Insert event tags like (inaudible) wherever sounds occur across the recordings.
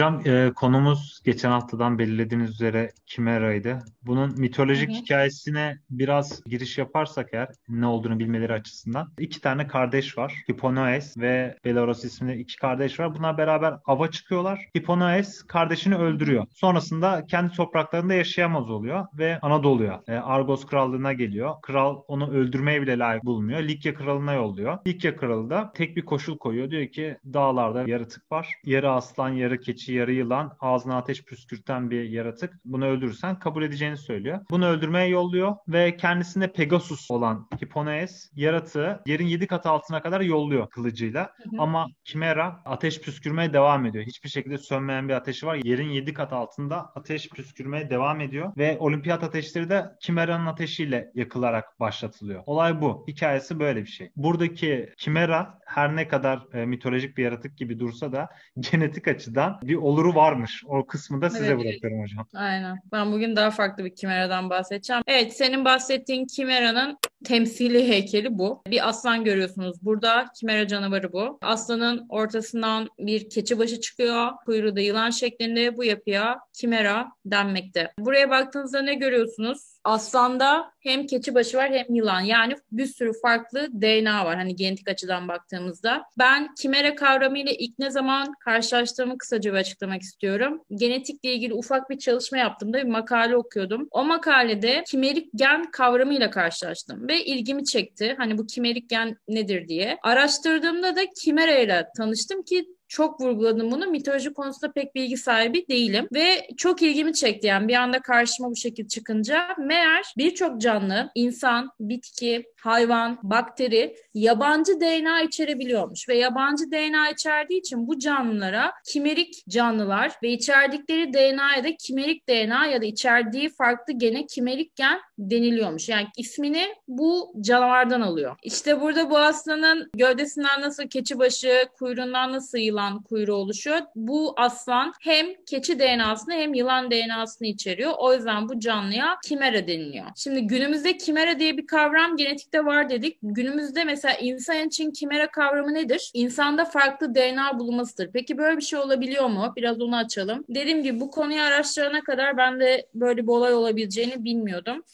Hocam e, konumuz geçen haftadan belirlediğiniz üzere Kimera'ydı. Bunun mitolojik hı. hikayesine biraz giriş yaparsak eğer ne olduğunu bilmeleri açısından. iki tane kardeş var. Hipponoes ve Belarus isimli iki kardeş var. Bunlar beraber ava çıkıyorlar. Hipponoes kardeşini öldürüyor. Sonrasında kendi topraklarında yaşayamaz oluyor ve Anadolu'ya, e, Argos krallığına geliyor. Kral onu öldürmeye bile layık bulmuyor. Likya kralına yolluyor. Likya kralı da tek bir koşul koyuyor. Diyor ki dağlarda yaratık var. Yarı aslan, yarı keçi, yarı yılan, ağzına ateş püskürten bir yaratık. Bunu öldürürsen kabul edeceğini söylüyor. Bunu öldürmeye yolluyor ve kendisine Pegasus olan Hipponoes yaratığı yerin 7 kat altına kadar yolluyor kılıcıyla. Hı hı. Ama Chimera ateş püskürmeye devam ediyor. Hiçbir şekilde sönmeyen bir ateşi var. Yerin 7 kat altında ateş püskürmeye devam ediyor ve olimpiyat ateşleri de Chimera'nın ateşiyle yakılarak başlatılıyor. Olay bu. Hikayesi böyle bir şey. Buradaki Chimera her ne kadar e, mitolojik bir yaratık gibi dursa da (laughs) genetik açıdan bir oluru varmış. O kısmı da size Evet. bırakıyorum hocam. Aynen. Ben bugün daha farklı bir Kimera'dan bahsedeceğim. Evet, senin bahsettiğin Kimera'nın temsili heykeli bu. Bir aslan görüyorsunuz. Burada Kimera canavarı bu. Aslanın ortasından bir keçi başı çıkıyor. Kuyruğu da yılan şeklinde bu yapıya Kimera denmekte. Buraya baktığınızda ne görüyorsunuz? Aslanda hem keçi başı var hem yılan. Yani bir sürü farklı DNA var hani genetik açıdan baktığımızda. Ben kimera kavramıyla ilk ne zaman karşılaştığımı kısaca bir açıklamak istiyorum. Genetikle ilgili ufak bir çalışma yaptığımda bir makale okuyordum. O makalede kimerik gen kavramıyla karşılaştım ve ilgimi çekti. Hani bu kimerik gen nedir diye. Araştırdığımda da kimera ile tanıştım ki çok vurguladım bunu. Mitoloji konusunda pek bilgi sahibi değilim. Ve çok ilgimi çekti yani bir anda karşıma bu şekilde çıkınca. Meğer birçok canlı, insan, bitki, hayvan, bakteri yabancı DNA içerebiliyormuş. Ve yabancı DNA içerdiği için bu canlılara kimerik canlılar ve içerdikleri DNA'ya da kimerik DNA ya da içerdiği farklı gene kimerik gen deniliyormuş. Yani ismini bu canavardan alıyor. İşte burada bu aslanın gövdesinden nasıl keçi başı, kuyruğundan nasıl yılan kuyruğu oluşuyor. Bu aslan hem keçi DNA'sını hem yılan DNA'sını içeriyor. O yüzden bu canlıya kimera deniliyor. Şimdi günümüzde kimera diye bir kavram genetikte var dedik. Günümüzde mesela insan için kimera kavramı nedir? İnsanda farklı DNA bulunmasıdır. Peki böyle bir şey olabiliyor mu? Biraz onu açalım. Dediğim gibi bu konuyu araştırana kadar ben de böyle bir olay olabileceğini bilmiyordum.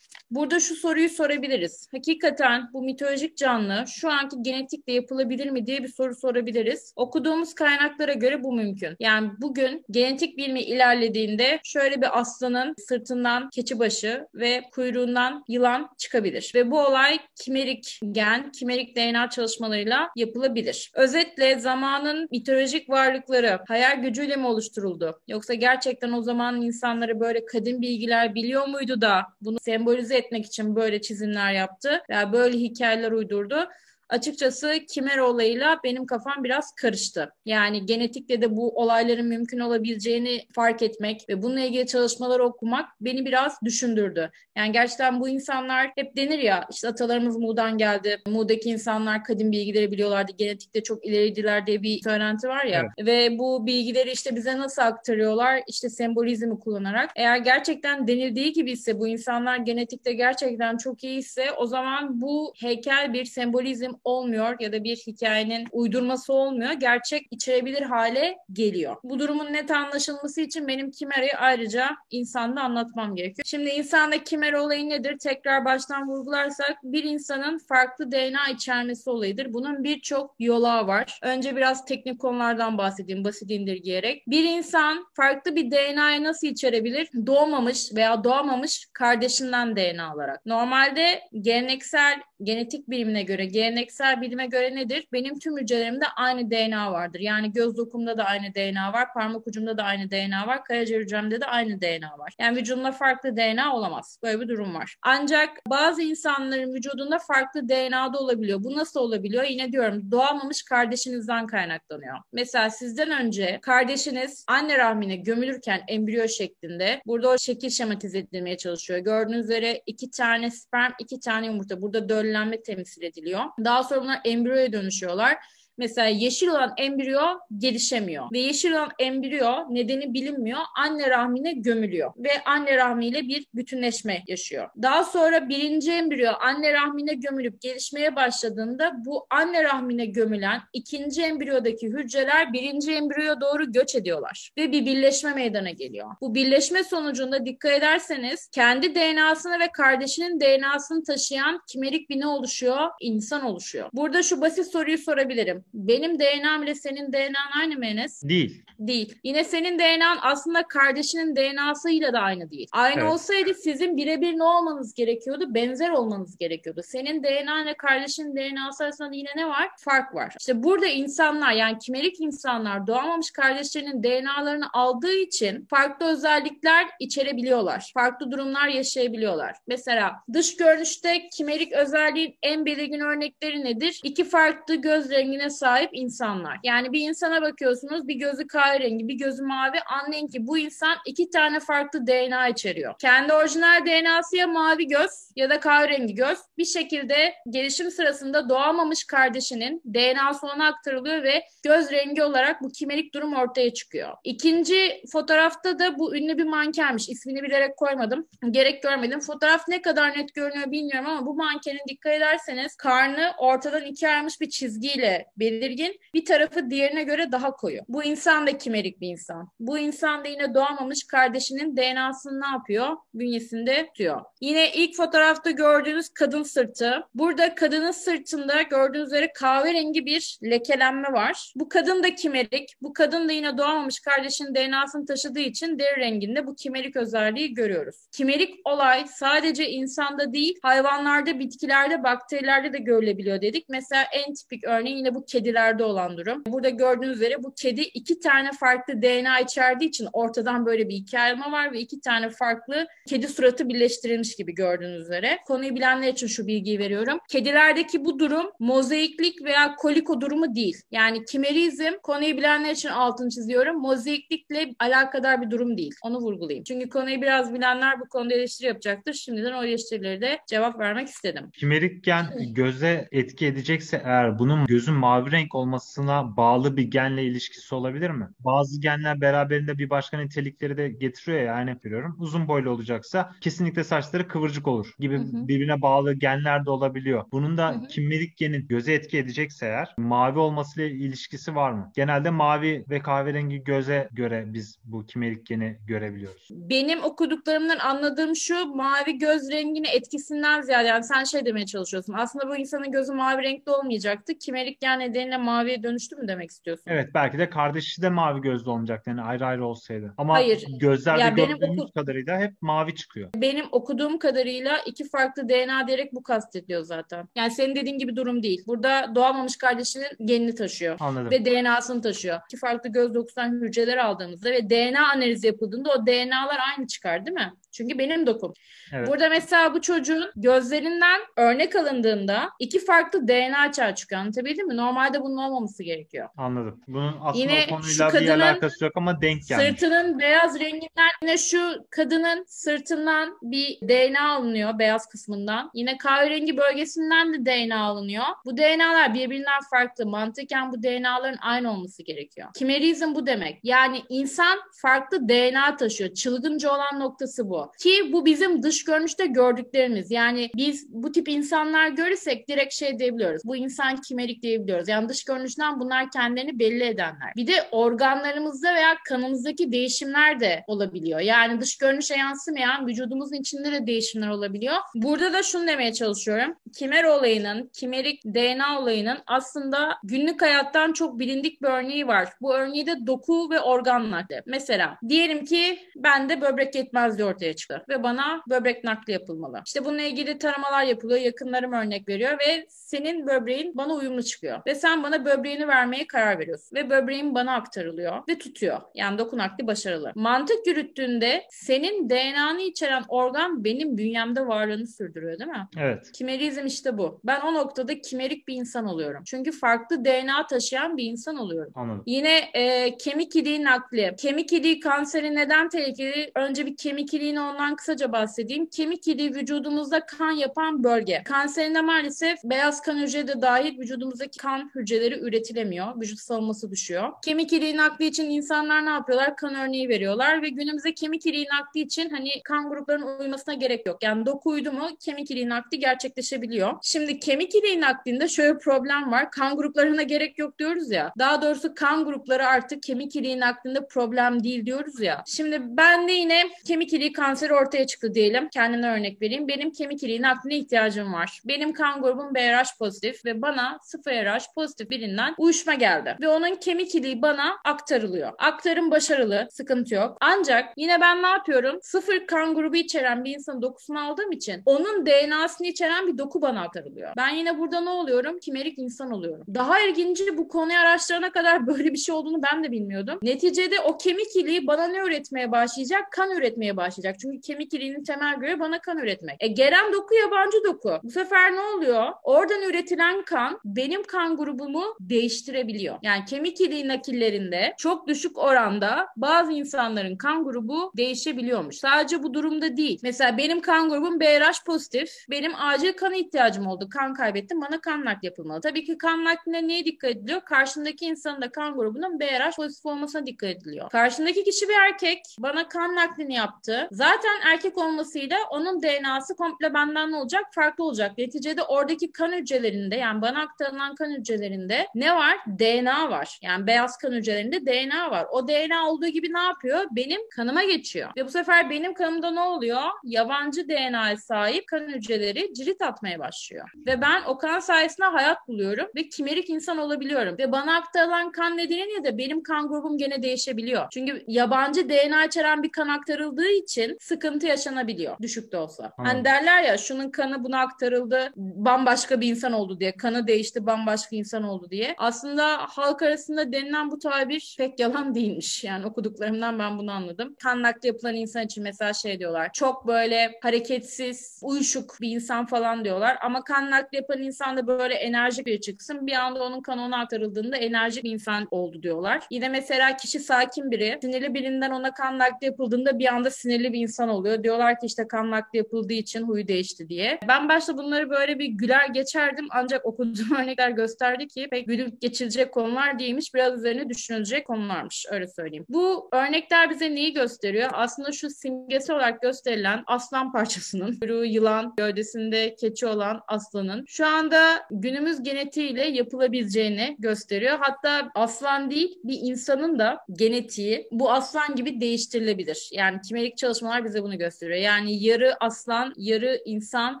Burada şu soruyu sorabiliriz. Hakikaten bu mitolojik canlı şu anki genetikle yapılabilir mi diye bir soru sorabiliriz. Okuduğumuz kaynaklara göre bu mümkün. Yani bugün genetik bilimi ilerlediğinde şöyle bir aslanın sırtından keçi başı ve kuyruğundan yılan çıkabilir. Ve bu olay kimerik gen, kimerik DNA çalışmalarıyla yapılabilir. Özetle zamanın mitolojik varlıkları hayal gücüyle mi oluşturuldu? Yoksa gerçekten o zaman insanları böyle kadim bilgiler biliyor muydu da bunu sembolize etmek için böyle çizimler yaptı veya böyle hikayeler uydurdu. Açıkçası Kimera olayıyla benim kafam biraz karıştı. Yani genetikle de bu olayların mümkün olabileceğini fark etmek ve bununla ilgili çalışmalar okumak beni biraz düşündürdü. Yani gerçekten bu insanlar hep denir ya işte atalarımız Mu'dan geldi. Mu'daki insanlar kadim bilgileri biliyorlardı. Genetikte çok ileriydiler diye bir söylenti var ya. Ve bu bilgileri işte bize nasıl aktarıyorlar? İşte sembolizmi kullanarak. Eğer gerçekten denildiği gibi ise bu insanlar genetikte gerçekten çok iyiyse o zaman bu heykel bir sembolizm olmuyor ya da bir hikayenin uydurması olmuyor. Gerçek içerebilir hale geliyor. Bu durumun net anlaşılması için benim Kimera'yı ayrıca insanda anlatmam gerekiyor. Şimdi insanda Kimera olayı nedir? Tekrar baştan vurgularsak bir insanın farklı DNA içermesi olayıdır. Bunun birçok yolağı var. Önce biraz teknik konulardan bahsedeyim basit indirgeyerek. Bir insan farklı bir DNA'yı nasıl içerebilir? Doğmamış veya doğmamış kardeşinden DNA alarak. Normalde geleneksel genetik bilimine göre, geleneksel bilime göre nedir? Benim tüm hücrelerimde aynı DNA vardır. Yani göz dokumda da aynı DNA var, parmak ucumda da aynı DNA var, karaciğer hücremde de aynı DNA var. Yani vücudumda farklı DNA olamaz. Böyle bir durum var. Ancak bazı insanların vücudunda farklı DNA'da olabiliyor. Bu nasıl olabiliyor? Yine diyorum doğamamış kardeşinizden kaynaklanıyor. Mesela sizden önce kardeşiniz anne rahmine gömülürken embriyo şeklinde burada o şekil şematize edilmeye çalışıyor. Gördüğünüz üzere iki tane sperm, iki tane yumurta. Burada döllenme temsil ediliyor. Daha sonra bunlar embriyoya dönüşüyorlar Mesela yeşil olan embriyo gelişemiyor ve yeşil olan embriyo nedeni bilinmiyor. Anne rahmine gömülüyor ve anne rahmiyle bir bütünleşme yaşıyor. Daha sonra birinci embriyo anne rahmine gömülüp gelişmeye başladığında bu anne rahmine gömülen ikinci embriyodaki hücreler birinci embriyoya doğru göç ediyorlar ve bir birleşme meydana geliyor. Bu birleşme sonucunda dikkat ederseniz kendi DNA'sını ve kardeşinin DNA'sını taşıyan kimerik bir ne oluşuyor? İnsan oluşuyor. Burada şu basit soruyu sorabilirim. Benim DNA'm ile senin DNA'n aynı mı Enes? Değil. Değil. Yine senin DNA'n aslında kardeşinin DNA'sıyla da aynı değil. Aynı Evet. olsaydı sizin birebir ne olmanız gerekiyordu? Benzer olmanız gerekiyordu. Senin DNA ile kardeşinin DNA'sı arasında yine ne var? Fark var. İşte burada insanlar yani kimerik insanlar doğamamış kardeşlerinin DNA'larını aldığı için farklı özellikler içerebiliyorlar. Farklı durumlar yaşayabiliyorlar. Mesela dış görünüşte kimerik özelliğin en belirgin örnekleri nedir? İki farklı göz rengine sahip insanlar. Yani bir insana bakıyorsunuz bir gözü kahverengi bir gözü mavi anlayın ki bu insan iki tane farklı DNA içeriyor. Kendi orijinal DNA'sı ya mavi göz ya da kahverengi göz bir şekilde gelişim sırasında doğamamış kardeşinin DNA'sı ona aktarılıyor ve göz rengi olarak bu kimerik durum ortaya çıkıyor. İkinci fotoğrafta da bu ünlü bir mankenmiş. İsmini bilerek koymadım. Gerek görmedim. Fotoğraf ne kadar net görünüyor bilmiyorum ama bu mankenin dikkat ederseniz karnı ortadan ikiye ayrılmış bir çizgiyle belirgin. Bir tarafı diğerine göre daha koyu. Bu insan da kimerik bir insan. Bu insan da yine doğamamış kardeşinin DNA'sını ne yapıyor? Bünyesinde tutuyor. Yine ilk fotoğrafta gördüğünüz kadın sırtı. Burada kadının sırtında gördüğünüz üzere kahverengi bir lekelenme var. Bu kadın da kimerik. Bu kadın da yine doğamamış kardeşinin DNA'sını taşıdığı için deri renginde bu kimerik özelliği görüyoruz. Kimerik olay sadece insanda değil, hayvanlarda, bitkilerde, bakterilerde de görülebiliyor dedik. Mesela en tipik örneği yine bu kedilerde olan durum. Burada gördüğünüz üzere bu kedi iki tane farklı DNA içerdiği için ortadan böyle bir iki var ve iki tane farklı kedi suratı birleştirilmiş gibi gördüğünüz üzere. Konuyu bilenler için şu bilgiyi veriyorum. Kedilerdeki bu durum mozaiklik veya koliko durumu değil. Yani kimerizm konuyu bilenler için altını çiziyorum. Mozaiklikle alakadar bir durum değil. Onu vurgulayayım. Çünkü konuyu biraz bilenler bu konuda eleştiri yapacaktır. Şimdiden o eleştirileri de cevap vermek istedim. Kimerik gen göze etki edecekse eğer bunun gözün mavi renk olmasına bağlı bir genle ilişkisi olabilir mi? Bazı genler beraberinde bir başka nitelikleri de getiriyor ya yani biliyorum. Uzun boylu olacaksa kesinlikle saçları kıvırcık olur gibi Hı hı. birbirine bağlı genler de olabiliyor. Bunun da Hı hı. kimerik genin göze etki edecekse eğer mavi olmasıyla ilişkisi var mı? Genelde mavi ve kahverengi göze göre biz bu kimerik geni görebiliyoruz. Benim okuduklarımdan anladığım şu mavi göz rengini etkisinden ziyade yani sen şey demeye çalışıyorsun. Aslında bu insanın gözü mavi renkli olmayacaktı. Kimerik gen nedeniyle maviye dönüştü mü demek istiyorsun? Evet belki de kardeşi de mavi gözlü olmayacaktı yani ayrı ayrı olsaydı. Ama Hayır. gözlerde Ya benim gördüğümüz oku- kadarıyla hep mavi çıkıyor. Benim okuduğum kadarıyla iki farklı DNA diyerek bu kastediliyor zaten. Yani senin dediğin gibi durum değil. Burada doğamamış kardeşinin genini taşıyor. Anladım. Ve DNA'sını taşıyor. İki farklı göz dokusundan hücreler aldığımızda ve DNA analizi yapıldığında o DNA'lar aynı çıkar değil mi? Çünkü benim dokum. Evet. Burada mesela bu çocuğun gözlerinden örnek alındığında iki farklı DNA açığa çıkıyor. Anlatabildim mi? Normalde bunun olmaması gerekiyor. Anladım. Bunun aslında Yine o konuyla bir alakası yok ama denk gelmiş. Sırtının beyaz renginden yine şu kadının sırtından bir DNA alınıyor beyaz kısmından. Yine kahverengi bölgesinden de DNA alınıyor. Bu DNA'lar birbirinden farklı. Mantıken bu DNA'ların aynı olması gerekiyor. Kimerizm bu demek. Yani insan farklı DNA taşıyor. Çılgınca olan noktası bu. Ki bu bizim dış görünüşte gördüklerimiz. Yani biz bu tip insanlar görürsek direkt şey diyebiliyoruz. Bu insan kimerik diyebiliyoruz. Yani dış görünüşten bunlar kendilerini belli edenler. Bir de organlarımızda veya kanımızdaki değişimler de olabiliyor. Yani dış görünüşe yansımayan vücudumuzun içinde de değişimler olabiliyor. Burada da şunu demeye çalışıyorum. Kimer olayının, kimerik DNA olayının aslında günlük hayattan çok bilindik bir örneği var. Bu örneği de doku ve organlar. Mesela diyelim ki bende böbrek yetmezliği ortaya çıktı ve bana böbrek nakli yapılmalı. İşte bununla ilgili taramalar yapılıyor. Yakınlarım örnek veriyor ve senin böbreğin bana uyumlu çıkıyor. Ve sen bana böbreğini vermeye karar veriyorsun. Ve böbreğin bana aktarılıyor ve tutuyor. Yani doku nakli başarılı. Mantık yürüttüğünde senin DNA'nı içeren organ benim bünyemde varlığını sürdürüyor değil mi? Evet. Kimerizm işte bu. Ben o noktada kimerik bir insan oluyorum. Çünkü farklı DNA taşıyan bir insan oluyorum. Anladım. Yine e, kemik iliği nakli. Kemik iliği kanseri neden tehlikeli? Önce bir kemik iliğini ondan kısaca bahsedeyim. Kemik iliği vücudumuzda kan yapan bölge. Kanserinde maalesef beyaz kan hücresi de dahil vücudumuzdaki kan hücreleri üretilemiyor. Vücut savunması düşüyor. Kemik iliği nakli için insanlar ne yapıyorlar? Kan örneği veriyorlar ve günümüzde kemik iliği nakli için hani kan gruplarının uymasına gerek yok. Yani doku uydu mu kemik iliği nakli gerçekleşebiliyor. Şimdi kemik iliği naklinde şöyle problem var. Kan gruplarına gerek yok diyoruz ya. Daha doğrusu kan grupları artık kemik iliği naklinde problem değil diyoruz ya. Şimdi ben de yine kemik iliği kanseri ortaya çıktı diyelim. Kendimden örnek vereyim. Benim kemik iliği nakline ihtiyacım var. Benim kan grubum BRH pozitif ve bana 0RH pozitif birinden uyuşma geldi. Ve onun kemik iliği bana aktarılıyor. Aktarım başarılı, sıkıntı yok. Ancak yine ben ne yapıyorum? Sıfır kan grubu içeren bir insanın dokusunu aldığım için onun DNA'sını içeren bir doku bana aktarılıyor. Ben yine burada ne oluyorum? Kimerik insan oluyorum. Daha ilginci bu konuyu araştırana kadar böyle bir şey olduğunu ben de bilmiyordum. Neticede o kemik iliği bana ne üretmeye başlayacak? Kan üretmeye başlayacak. Çünkü kemik iliğinin temel görevi bana kan üretmek. E gelen doku yabancı doku. Bu sefer ne oluyor? Oradan üretilen kan benim kan grubumu değiştirebiliyor. Yani kemik iliği nakillerinde çok düşük oranda bazı insanların kan grubu değişebiliyormuş. Sadece bu durumda değil. Mesela benim kan grubum BRH pozitif. Benim acil kana ihtiyacım oldu. Kan kaybettim. Bana kan nakli yapılmalı. Tabii ki kan nakline neye dikkat ediliyor? Karşındaki insanın da kan grubunun BRH pozitif olmasına dikkat ediliyor. Karşındaki kişi bir erkek. Bana kan naklini yaptı. Zaten erkek olmasıyla onun DNA'sı komple benden olacak? Farklı olacak. Neticede oradaki kan hücrelerinde yani bana aktarılan kan hücrelerinde ne var? DNA var. Yani beyaz kan hücrelerinde DNA var. O DNA olduğu gibi ne yapıyor? Benim kanıma geçiyor. Ve bu sefer benim kanımda ne oluyor? Yabancı DNA'ya sahip kan hücreleri cirit atmaya başlıyor. Ve ben o kan sayesinde hayat buluyorum ve kimerik insan olabiliyorum. Ve bana aktarılan kan nedeniyle de benim kan grubum gene değişebiliyor. Çünkü yabancı DNA içeren bir kan aktarıldığı için sıkıntı yaşanabiliyor. Düşük de olsa. Hmm. Hani derler ya şunun kanı buna aktarıldı bambaşka bir insan oldu diye. Kanı değişti bambaşka insan oldu diye. Aslında halk arasında denilen bu tabir pek yalan değilmiş. Yani okuduklarımdan ben bunu anladım. Kan nakli yapılan insan için mesela şey diyorlar. Çok böyle hareketsiz, uyuşuk bir insan falan diyorlar. Ama kan nakli yapan insan da böyle enerjik biri çıksın. Bir anda onun kanı ona aktarıldığında enerjik bir insan oldu diyorlar. Yine mesela kişi sakin biri. Sinirli birinden ona kan nakli yapıldığında bir anda sinirli bir insan oluyor. Diyorlar ki işte kan nakli yapıldığı için huyu değişti diye. Ben başta bunları böyle bir güler geçerdim. Ancak okuduğum (laughs) örnekler gösterdi ki pek gülüp geçilecek konular değilmiş. Biraz üzerine düşünülecek konularmış. Öyle söyleyeyim. Bu örnekler bize neyi gösteriyor? Aslında şu simgesi olarak gösterilen aslan parçasının, (laughs) kuyruğu yılan, gövdesinde keçi olan aslanın şu anda günümüz genetiğiyle yapılabileceğini gösteriyor. Hatta aslan değil bir insanın da genetiği bu aslan gibi değiştirilebilir. Yani kimerik çalışmalar bize bunu gösteriyor. Yani yarı aslan, yarı insan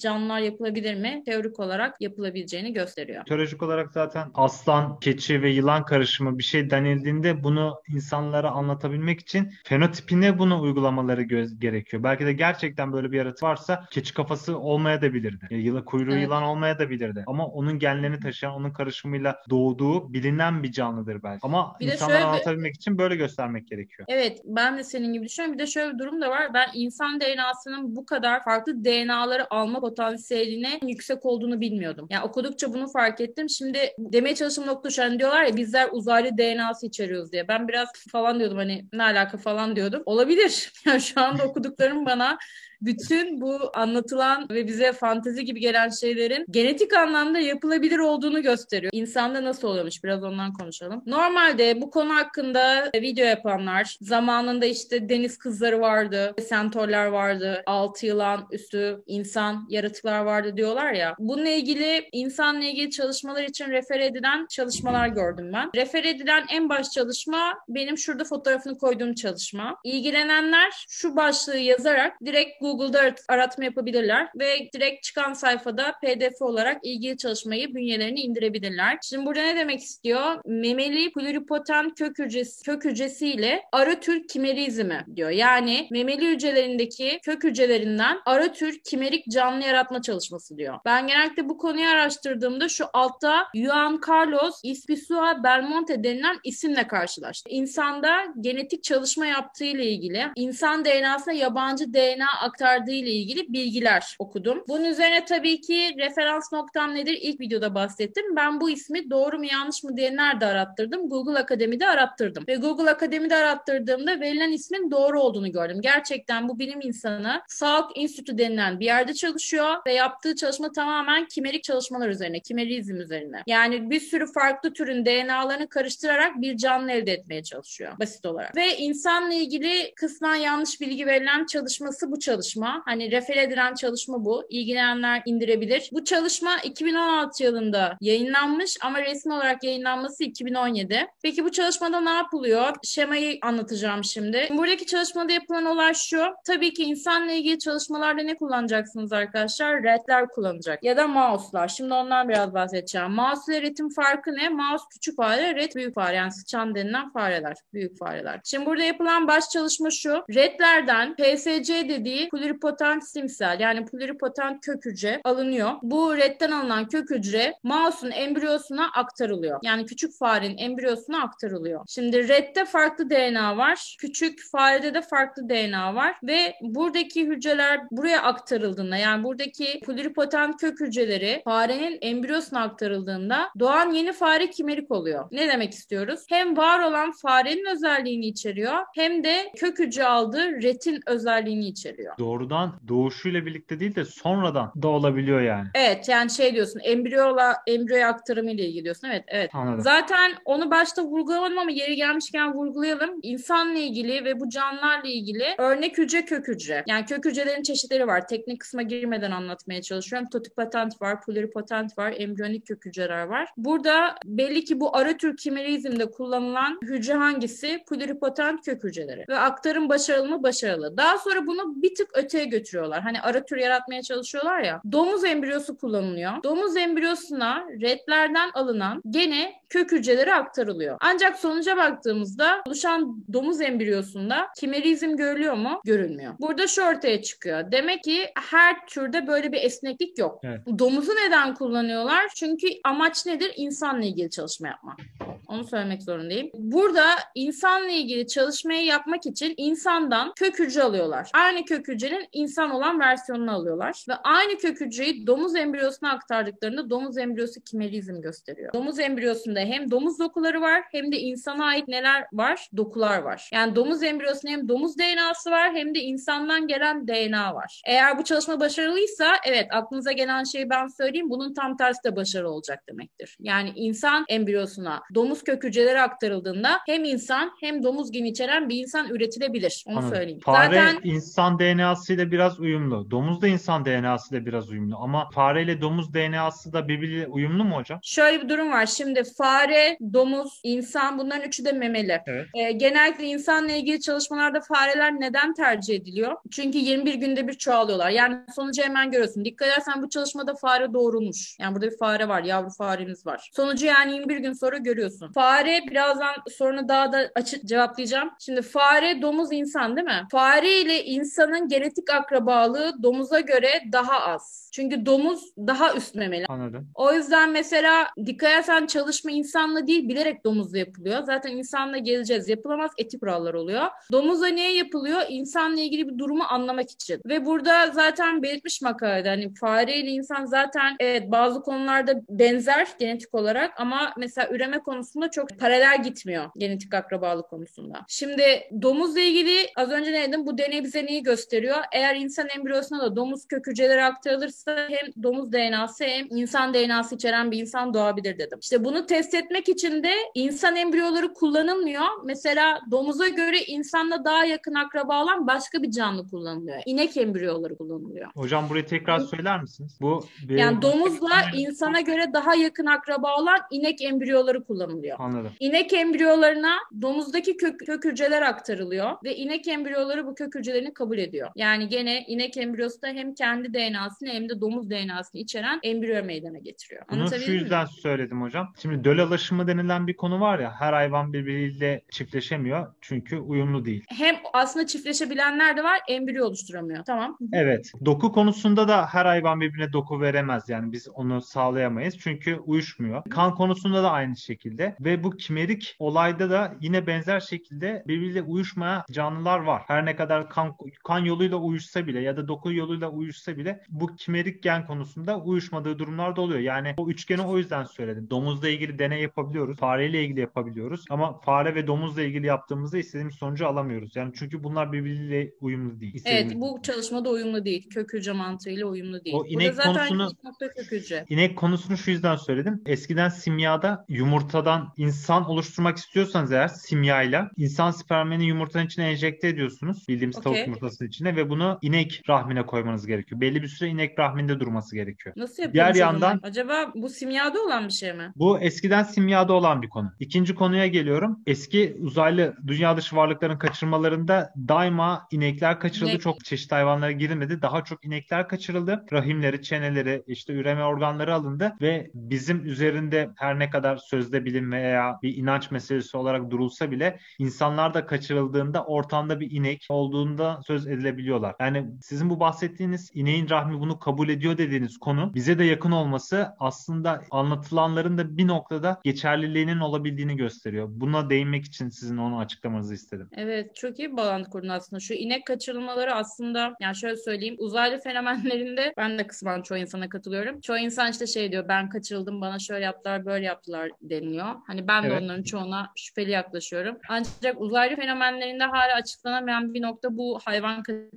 canlılar yapılabilir mi? Teorik olarak yapılabileceğini gösteriyor. Teolojik olarak zaten aslan, keçi ve yılan karışımı bir şey denildiğinde bunu insanlara anlatabilmek için fenotipine bunu uygulamaları göz gerekiyor. Belki de gerçekten böyle bir yaratık varsa keçi kafası olmaya da bilirdi. Ya, yıla, kuyruğu Evet. yılan olmaya da bilirdi. Ama onun genlerini taşıyan, onun karışımıyla doğduğu bilinen bir canlıdır belki. Ama Bir insanlara şöyle anlatabilmek için böyle göstermek gerekiyor. Evet, ben de senin gibi düşünüyorum. Bir de şöyle bir durum da var. Ben insan DNA'sının bu kadar farklı DNA'ları alma potansiyeline yüksek olduğunu bilmiyordum. Yani okudukça bunu fark ettim. Şimdi demeye çalıştığım nokta şu hani diyorlar ya bizler uzaylı DNA'sı içeriyoruz diye. Ben biraz falan diyordum hani ne alaka falan diyordum. Olabilir. (laughs) Yani şu anda okuduklarım bana bütün bu anlatılan ve bize fantezi gibi gelen şeylerin genetik anlamda yapılabilir olduğunu gösteriyor. İnsanda nasıl oluyormuş biraz ondan konuşalım. Normalde bu konu hakkında video yapanlar zamanında işte deniz kızları vardı, sentorlar vardı, altı yılan üstü insan yaratıklar vardı diyorlar ya. Bununla ilgili insanla ilgili çalışmalar için refer edilen çalışmalar gördüm ben. Refer edilen en baş çalışma benim şurada fotoğrafını koyduğum çalışma. İlgilenenler şu başlığı yazarak direkt Google'da arat- aratma yapabilirler ve direkt çıkan sayfada PDF olarak ilgili çalışmayı bünyelerine indirebilirler. Şimdi burada ne demek istiyor? Memeli pluripotent kök hücresi, kök hücresiyle arı tür kimerizmi diyor. Yani memeli hücrelerindeki kök hücrelerinden arı tür kimerik canlı yaratma çalışması diyor. Ben genellikle bu konuyu araştırdığımda şu altta Juan Carlos Ispizua Belmonte denilen isimle karşılaştım. İnsanda genetik çalışma yaptığı ile ilgili insan DNA'sına yabancı DNA aktarılması aktardığı ile ilgili bilgiler okudum. Bunun üzerine tabii ki referans noktam nedir? İlk videoda bahsettim. Ben bu ismi doğru mu yanlış mı diye nerede arattırdım? Google Akademi'de arattırdım. Ve Google Akademi'de arattırdığımda verilen ismin doğru olduğunu gördüm. Gerçekten bu bilim insanı Salk Enstitü denilen bir yerde çalışıyor ve yaptığı çalışma tamamen kimerik çalışmalar üzerine, kimerizm üzerine. Yani bir sürü farklı türün DNA'larını karıştırarak bir canlı elde etmeye çalışıyor basit olarak. Ve insanla ilgili kısmen yanlış bilgi verilen çalışması bu çalışma. Hani refer edilen çalışma bu. İlgilenenler indirebilir. Bu çalışma 2016 yılında yayınlanmış ama resmi olarak yayınlanması 2017. Peki bu çalışmada ne yapılıyor? Şemayı anlatacağım şimdi. Buradaki çalışmada yapılan olay şu. Tabii ki insanla ilgili çalışmalarda ne kullanacaksınız arkadaşlar? Redler kullanacak ya da mouse'lar. Şimdi ondan biraz bahsedeceğim. Mouse ile red'in farkı ne? Mouse küçük fare, red büyük fare. Yani sıçan denilen fareler, büyük fareler. Şimdi burada yapılan baş çalışma şu. Redlerden PSC dediği pluripotent simsel yani pluripotent kök hücre alınıyor. Bu redden alınan kök hücre mouse'un embriyosuna aktarılıyor. Yani küçük farenin embriyosuna aktarılıyor. Şimdi redde farklı DNA var. Küçük farede de farklı DNA var ve buradaki hücreler buraya aktarıldığında yani buradaki pluripotent kök hücreleri farenin embriyosuna aktarıldığında doğan yeni fare kimerik oluyor. Ne demek istiyoruz? Hem var olan farenin özelliğini içeriyor hem de kök hücre aldığı retin özelliğini içeriyor. Doğrudan doğuşuyla birlikte değil de sonradan da olabiliyor yani. Evet yani şey diyorsun embriyola embriyo aktarımı ile ilgili diyorsun. Evet evet. Anladım. Zaten onu başta vurgulamadım ama yeri gelmişken vurgulayalım. İnsanla ilgili ve bu canlılarla ilgili örnek hücre kök hücre. Yani kök hücrelerin çeşitleri var. Teknik kısma girmeden anlatmaya çalışıyorum. Totipotent var, pluripotent var, embriyonik kök hücreler var. Burada belli ki bu ara tür kimerizmde kullanılan hücre hangisi? Pluripotent kök hücreleri. Ve aktarım başarılı mı? Başarılı. Daha sonra bunu bir tık öteye götürüyorlar. Hani ara tür yaratmaya çalışıyorlar ya. Domuz embriyosu kullanılıyor. Domuz embriyosuna redlerden alınan gene kök hücreleri aktarılıyor. Ancak sonuca baktığımızda oluşan domuz embriyosunda kimerizm görülüyor mu? Görülmüyor. Burada şu ortaya çıkıyor. Demek ki her türde böyle bir esneklik yok. Evet. Domuzu neden kullanıyorlar? Çünkü amaç nedir? İnsanla ilgili çalışma yapmak. Onu söylemek zorundayım. Burada insanla ilgili çalışmayı yapmak için insandan kök hücre alıyorlar. Aynı kök hücrenin insan olan versiyonunu alıyorlar. Ve aynı kök hücreyi domuz embriyosuna aktardıklarında domuz embriyosu kimerizm gösteriyor. Domuz embriyosunda hem domuz dokuları var hem de insana ait neler var? Dokular var. Yani domuz embriyosunda hem domuz DNA'sı var hem de insandan gelen DNA var. Eğer bu çalışma başarılıysa evet aklınıza gelen şeyi ben söyleyeyim. Bunun tam tersi de başarılı olacak demektir. Yani insan embriyosuna domuz kök hücreleri aktarıldığında hem insan hem domuz geni içeren bir insan üretilebilir. Onu Anladım. söyleyeyim. Fare Zaten insan DNA'sı ile biraz uyumlu. Domuz da insan DNA'sı ile biraz uyumlu. Ama fare ile domuz DNA'sı da birbiriyle uyumlu mu hocam? Şöyle bir durum var. Şimdi fare, domuz, insan bunların üçü de memeli. Evet. Ee, genellikle insanla ilgili çalışmalarda fareler neden tercih ediliyor? Çünkü 21 günde bir çoğalıyorlar. Yani sonucu hemen görüyorsun. Dikkat edersen bu çalışmada fare doğurulmuş. Yani burada bir fare var, yavru faremiz var. Sonucu yani 21 gün sonra görüyorsun. Fare birazdan sorunu daha da açık cevaplayacağım. Şimdi fare, domuz, insan değil mi? Fare ile insanın genetik akrabalığı domuza göre daha az. Çünkü domuz daha üst memeli. Anladım. O yüzden mesela dikkat edersen çalışma insanla değil bilerek domuzla yapılıyor. Zaten insanla geleceğiz. Yapılamaz etik kurallar oluyor. Domuzla niye yapılıyor? İnsanla ilgili bir durumu anlamak için. Ve burada zaten belirtmiş makalede hani fare ile insan zaten evet bazı konularda benzer genetik olarak ama mesela üreme konusunda çok paralel gitmiyor genetik akrabalık konusunda. Şimdi domuzla ilgili az önce ne dedim? Bu deney bize neyi gösteriyor? Eğer insan embriyosuna da domuz kök hücreleri aktarılırsa hem domuz DNA'sı hem insan DNA'sı içeren bir insan doğabilir dedim. İşte bunu test etmek için de insan embriyoları kullanılmıyor. Mesela domuza göre insanla daha yakın akraba olan başka bir canlı kullanılıyor. İnek embriyoları kullanılıyor. Hocam burayı tekrar söyler misiniz? Bu bir- Yani domuzla insana göre daha yakın akraba olan inek embriyoları kullanılıyor. Anladım. İnek embriyolarına domuzdaki kök, kök hücreler aktarılıyor ve inek embriyoları bu kök hücrelerini kabul ediyor. Yani gene inek embriyosu da hem kendi DNA'sını hem de domuz DNA'sını içeren embriyo meydana getiriyor. Bunu şu Anlatabildim mi? yüzden söyledim hocam. Şimdi döl alaşımı denilen bir konu var ya her hayvan birbiriyle çiftleşemiyor çünkü uyumlu değil. Hem aslında çiftleşebilenler de var, embriyo oluşturamıyor. Tamam. Evet. Doku konusunda da her hayvan birbirine doku veremez. Yani biz onu sağlayamayız. Çünkü uyuşmuyor. Kan konusunda da aynı şekilde. ve bu kimerik olayda da yine benzer şekilde birbiriyle uyuşmaya canlılar var. Her ne kadar kan, kan yoluyla uyuşsa bile ya da doku yoluyla uyuşsa bile bu kimerik gen konusunda uyuşmadığı durumlar da oluyor. Yani o üçgeni o yüzden söyledim. Domuzla ilgili deney yapabiliyoruz. Fareyle ilgili yapabiliyoruz. Ama fare ve domuzla ilgili yaptığımızda istediğimiz sonucu alamıyoruz. Yani çünkü bunlar birbiriyle uyumlu değil. Evet bu çalışmada uyumlu değil. Kök hücre mantığıyla uyumlu değil. O inek Burada zaten konusunu nokta kök hücre. İnek konusunu şu yüzden söyledim. Eskiden simyada yumurtadan insan oluşturmak istiyorsanız eğer simyayla insan spermini yumurtanın içine enjekte ediyorsunuz. Bildiğimiz tavuk Okey. yumurtasının içine ve bunu inek rahmine koymanız gerekiyor. Belli bir süre inek rahminde durması gerekiyor. Nasıl Diğer o zaman? yandan- Acaba bu simyada olan bir şey mi? Bu eskiden simyada olan bir konu. İkinci konuya geliyorum. Eski uzaylı dünya dışı varlıkların kaçırmalarında daima inekler kaçırıldı. İnek- Çok çeşitli hayvanlara girilmedi. Daha çok inekler kaçırıldı. Rahimleri, çeneleri, işte üreme organları alındı ve bizim üzerinde her ne kadar sözde bilim veya bir inanç meselesi olarak durulsa bile insanlar da kaçırıldığında ortamda bir inek olduğunda söz edilebiliyorlar. Yani sizin bu bahsettiğiniz ineğin rahmi bunu kabul ediyor dediğiniz konu bize de yakın olması aslında anlatılanların da bir noktada geçerliliğinin olabildiğini gösteriyor. Buna değinmek için sizin onu açıklamanızı istedim. Evet, çok iyi bir bağlantı kurdun aslında. Şu inek kaçırılmaları aslında, yani şöyle söyleyeyim, uzaylı fenomenlerinde (laughs) ben de kısmen çoğu insana katılıyorum. Çoğu insan işte şey diyor, ben kaçırıldım, bana şöyle yaptılar, böyle yaptılar deniliyor. Hani ben de Evet. onların çoğuna şüpheli yaklaşıyorum. Ancak uzaylı fenomenlerinde hala açıklanamayan bir nokta bu hayvan kaçırılmaları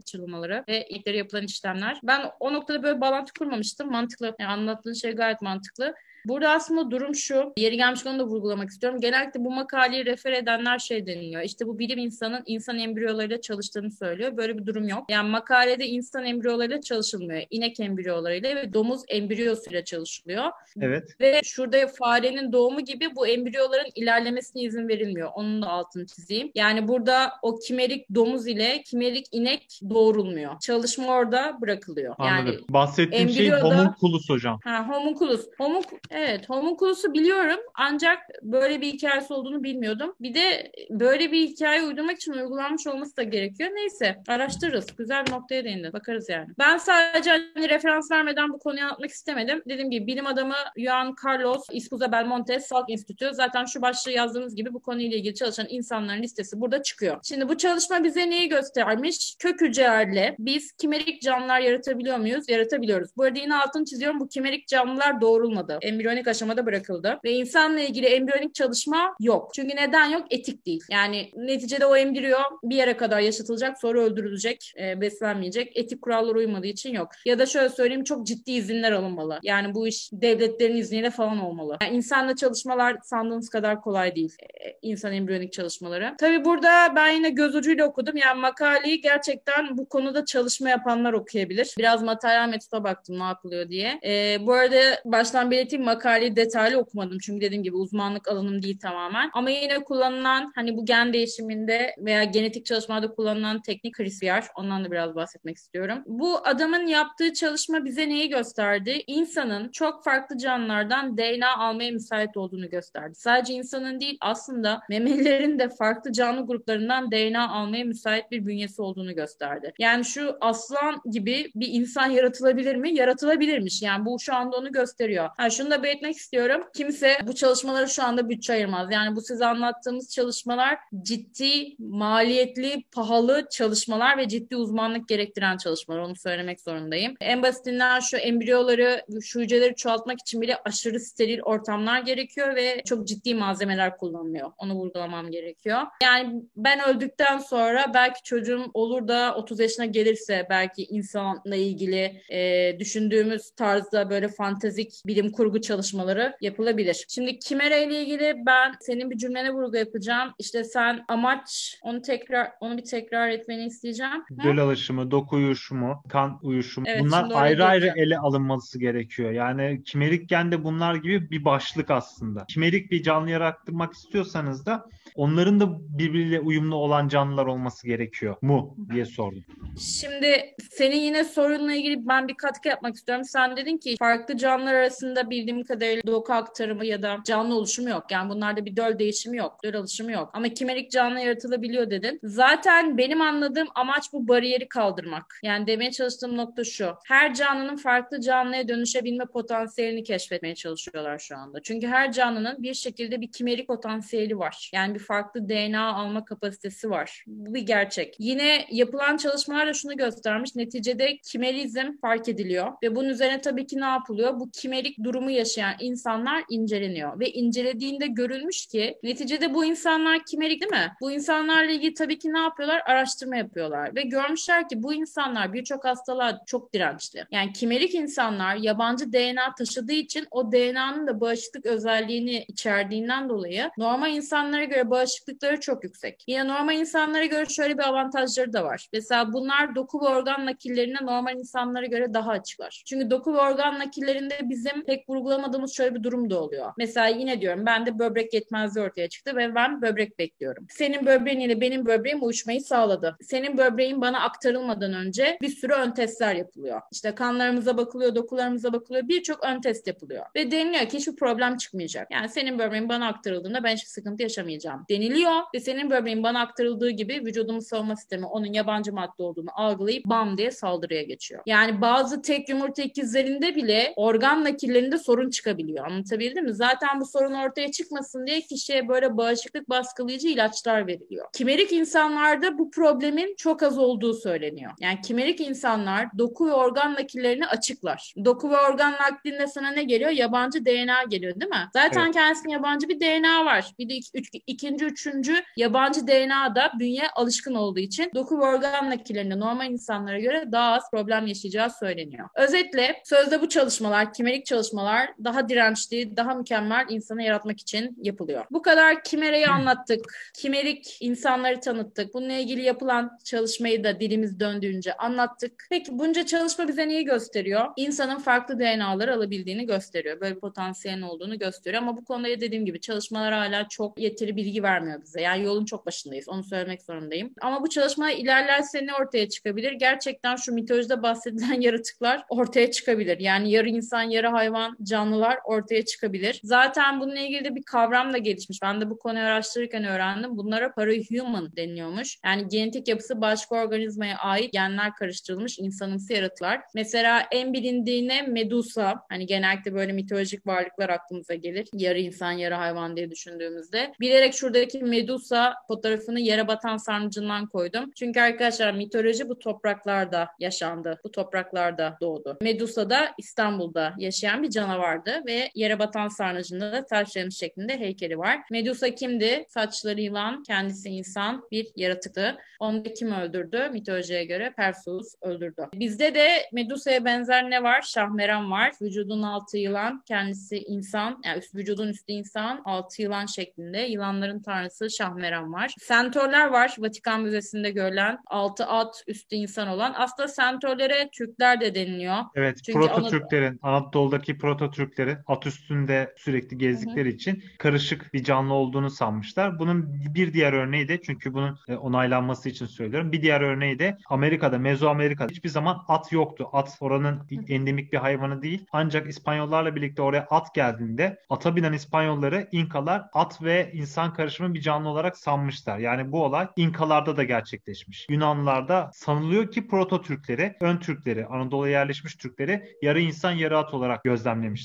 ve ineklere yapılan işlemler. Ben o noktada böyle bağlantı kurmamıştım. Mantıklı. Yani anlattığın şey gayet mantıklı. Burada aslında durum şu. Yeri gelmişken onu da vurgulamak istiyorum. Genellikle bu makaleyi refer edenler şey deniliyor. İşte bu bilim insanın insan embriyolarıyla çalıştığını söylüyor. Böyle bir durum yok. Yani makalede insan embriyolarıyla çalışılmıyor. İnek embriyolarıyla ve domuz embriyosuyla çalışılıyor. Evet. Ve şurada farenin doğumu gibi bu embriyoların ilerlemesine izin verilmiyor. Onun da altını çizeyim. Yani burada o kimerik domuz ile kimerik inek doğrulmuyor. Çalışma orada bırakılıyor. Anladım. Yani Bahsettiğim şey embriyoda- homunculus hocam. Ha, homunculus. Homunk evet, homunculus'u biliyorum ancak böyle bir hikayesi olduğunu bilmiyordum. Bir de böyle bir hikaye uydurmak için uygulanmış olması da gerekiyor. Neyse, araştırırız. Güzel bir noktaya değindin. Bakarız yani. Ben sadece hani referans vermeden bu konuyu anlatmak istemedim. Dediğim gibi bilim adamı Juan Carlos Espuza Belmonte Salk Enstitüsü zaten şu başlığı yazdığımız gibi bu konuyla ilgili çalışan insanların listesi burada çıkıyor. Şimdi bu çalışma bize neyi göstermiş? Kök hücrelerle biz kimerik canlılar yaratabiliyor muyuz? Yaratabiliyoruz. Bu arada yine altını çiziyorum. Bu kimerik canlılar doğrulmadı. Embriyonik aşamada bırakıldı. Ve insanla ilgili embriyonik çalışma yok. Çünkü neden yok? Etik değil. Yani neticede o embriyo bir yere kadar yaşatılacak sonra öldürülecek, e, beslenmeyecek. Etik kurallara uymadığı için yok. Ya da şöyle söyleyeyim çok ciddi izinler alınmalı. Yani bu iş devletlerin izniyle falan olmalı. Yani insanla çalışmalar sandığınız kadar kolay değil. E, insan embriyonik çalışmaları. Tabii burada ben yine göz ucuyla okudum. Yani makaleyi gerçekten bu konuda çalışma yapanlar okuyabilir. Biraz materyal metoda baktım ne yapılıyor diye. E, bu arada baştan belirteyim makaleyi detaylı okumadım. Çünkü dediğim gibi uzmanlık alanım değil tamamen. Ama yine kullanılan hani bu gen değişiminde veya genetik çalışmalarda kullanılan teknik CRISPR ondan da biraz bahsetmek istiyorum. Bu adamın yaptığı çalışma bize neyi gösterdi? İnsanın çok farklı canlılardan DNA almaya müsait olduğunu gösterdi. Sadece insanın değil aslında memelilerin de farklı canlı gruplarından DNA almaya müsait bir bünyesi olduğunu gösterdi. Yani şu aslan gibi bir insan yaratılabilir mi? Yaratılabilirmiş. Yani bu şu anda onu gösteriyor. Ha, şunu da belirtmek istiyorum. Kimse bu çalışmalara şu anda bütçe ayırmaz. Yani bu size anlattığımız çalışmalar ciddi, maliyetli, pahalı çalışmalar ve ciddi uzmanlık gerektiren çalışmalar. Onu söylemek zorundayım. En basitinden şu embriyoları, şu hücreleri çoğaltmak için bile aşırı steril ortamlar gerekiyor ve çok ciddi malzemeler kullanılıyor. Onu vurgulamam gerekiyor. Yani ben öldükten sonra belki çocuğum olur da 30 yaşına gelirse belki insanla ilgili e, düşündüğümüz tarzda böyle fantezik bilim kurgu çalışmaları yapılabilir. Şimdi Kimera ile ilgili ben senin bir cümlene vurgu yapacağım. İşte sen amaç onu tekrar onu bir tekrar etmeni isteyeceğim. Hı? Döl alışımı, doku uyuşumu, kan uyuşumu Evet, bunlar ayrı ayrı ele alınması gerekiyor. Yani kimerik gen de bunlar gibi bir başlık aslında. Kimerik bir canlı yarattırmak istiyorsanız da onların da birbiriyle uyumlu olan canlılar olması gerekiyor mu diye sordum. Şimdi senin yine sorunla ilgili ben bir katkı yapmak istiyorum. Sen dedin ki farklı canlılar arasında bildiğim kadarıyla doku aktarımı ya da canlı oluşumu yok. Yani bunlarda bir döl değişimi yok, döl alışımı yok. Ama kimerik canlı yaratılabiliyor dedin. Zaten benim anladığım amaç bu bariyeri kaldırmak. Yani demeye çalıştığım nokta şu. Her canlının farklı canlıya dönüşebilme potansiyelini keşfetmeye çalışıyorlar şu anda. Çünkü her canlının bir şekilde bir kimerik potansiyeli var. Yani bir farklı DNA alma kapasitesi var. Bu bir gerçek. Yine yapılan çalışmalar da şunu göstermiş. Neticede kimerizm fark ediliyor ve bunun üzerine tabii ki ne yapılıyor? Bu kimerik durumu yaşayan insanlar inceleniyor ve incelediğinde görülmüş ki neticede bu insanlar kimerik değil mi? Bu insanlarla ilgili tabii ki ne yapıyorlar? Araştırma yapıyorlar ve görmüşler ki bu insanlar birçok hastalığa çok dirençli. Yani kimerik insanlar yabancı DNA taşıdığı için o DNA'nın da bağışıklık özelliğini içerdiğinden dolayı normal insanlara göre bağışıklıkları çok yüksek. Yine normal insanlara göre şöyle bir avantajları da var. Mesela bunlar doku ve organ nakillerine normal insanlara göre daha açıklar. Çünkü doku ve organ nakillerinde bizim pek vurgulamadığımız şöyle bir durum da oluyor. Mesela yine diyorum ben de böbrek yetmezliği ortaya çıktı ve ben böbrek bekliyorum. Senin böbreğin ile benim böbreğim uyuşmayı sağladı. Senin böbreğin bana aktarılmadan önce bir sürü ön testler yapılıyor. İşte kanlarımıza bakılıyor, dokularımıza bakılıyor. Birçok ön test yapılıyor. Ve deniliyor ki hiçbir problem çıkmayacak. Yani senin böbreğin bana aktarıldığında ben hiçbir sıkıntı yaşamayacağım deniliyor ve senin böbreğin bana aktarıldığı gibi vücudumun savunma sistemi onun yabancı madde olduğunu algılayıp bam diye saldırıya geçiyor. Yani bazı tek yumurta ikizlerinde bile organ nakillerinde sorun çıkabiliyor. Anlatabildim mi? Zaten bu sorun ortaya çıkmasın diye kişiye böyle bağışıklık baskılayıcı ilaçlar veriliyor. Kimerik insanlarda bu problemin çok az olduğu söyleniyor. Yani kimerik insanlar doku ve organ nakillerini açıklar. Doku ve organ naklinde sana ne geliyor? Yabancı DNA geliyor değil mi? Zaten evet. kendisinin yabancı bir DNA var. Bir de iki, üç, ikinci, üçüncü yabancı DNA da bünye alışkın olduğu için doku ve organ nakillerinde normal insanlara göre daha az problem yaşayacağı söyleniyor. Özetle sözde bu çalışmalar, kimerik çalışmalar daha dirençli, daha mükemmel insanı yaratmak için yapılıyor. Bu kadar kimereyi anlattık. Kimerik insanları tanıttık. Bununla ilgili yapılan çalışmayı da dilimiz döndüğünce anlattık. Peki bunca çalışma bize neyi gösteriyor? İnsanın farklı DNA'ları alabildiğini gösteriyor. Böyle bir potansiyelin olduğunu gösteriyor. Ama bu konuda dediğim gibi çalışmalar hala çok yeteri bilgi vermiyor bize. Yani yolun çok başındayız. Onu söylemek zorundayım. Ama bu çalışma ilerlerse ne ortaya çıkabilir? Gerçekten şu mitolojide bahsedilen (laughs) yaratıklar ortaya çıkabilir. Yani yarı insan, yarı hayvan canlılar ortaya çıkabilir. Zaten bununla ilgili de bir kavram da gelişmiş. Ben de bu konuyu araştırırken öğrendim. Bunlara parahuman deniliyormuş. Yani genetik yapısı başka organizmaya ait genler karıştırılmış insanımsı yaratıklar. Mesela en bilindiğine Medusa. Hani genellikle böyle mitolojik varlıklar aklımıza gelir. Yarı insan, yarı hayvan diye düşündüğümüzde. Bilerek şuradaki Medusa fotoğrafını yere batan sarnıcından koydum. Çünkü arkadaşlar mitoloji bu topraklarda yaşandı. Bu topraklarda doğdu. Medusa da İstanbul'da yaşayan bir canavardı ve yere batan sarnıcında da taşlanmış şeklinde heykeli var. Medusa kimdi? Saçları yılan, kendisi insan, bir yaratıktı. Onu da kim öldürdü? Mitolojiye göre Perseus öldürdü. Bizde de Medusa'ya benzer ne var? Şahmeran var. Vücudun altı yılan, kendisi insan. Yani üst, vücudun üstü insan, altı yılan şeklinde. Yılanların tanrısı Şahmeran var. Sentörler var. Vatikan Müzesi'nde görülen altı at, üstü insan olan. Aslında sentörlere Türkler de deniliyor. Evet, Çünkü proto Türklerin. Anadolu'daki proto Türkleri at üstünde sürekli gezdikleri Hı-hı. için karışık bir canlı olduğunu sanmışlar. Bunun bir diğer örneği de çünkü bunun e, onaylanması için söylüyorum. Bir diğer örneği de Amerika'da, Mezoamerika'da hiçbir zaman at yoktu. At oranın endemik bir hayvanı değil. Ancak İspanyollarla birlikte oraya at geldiğinde ata binen İspanyolları İnkalar at ve insan karışımı bir canlı olarak sanmışlar. Yani bu olay İnkalarda da gerçekleşmiş. Yunanlılarda sanılıyor ki proto Türkleri, ön Türkleri, Anadolu'ya yerleşmiş Türkleri yarı insan yarı at olarak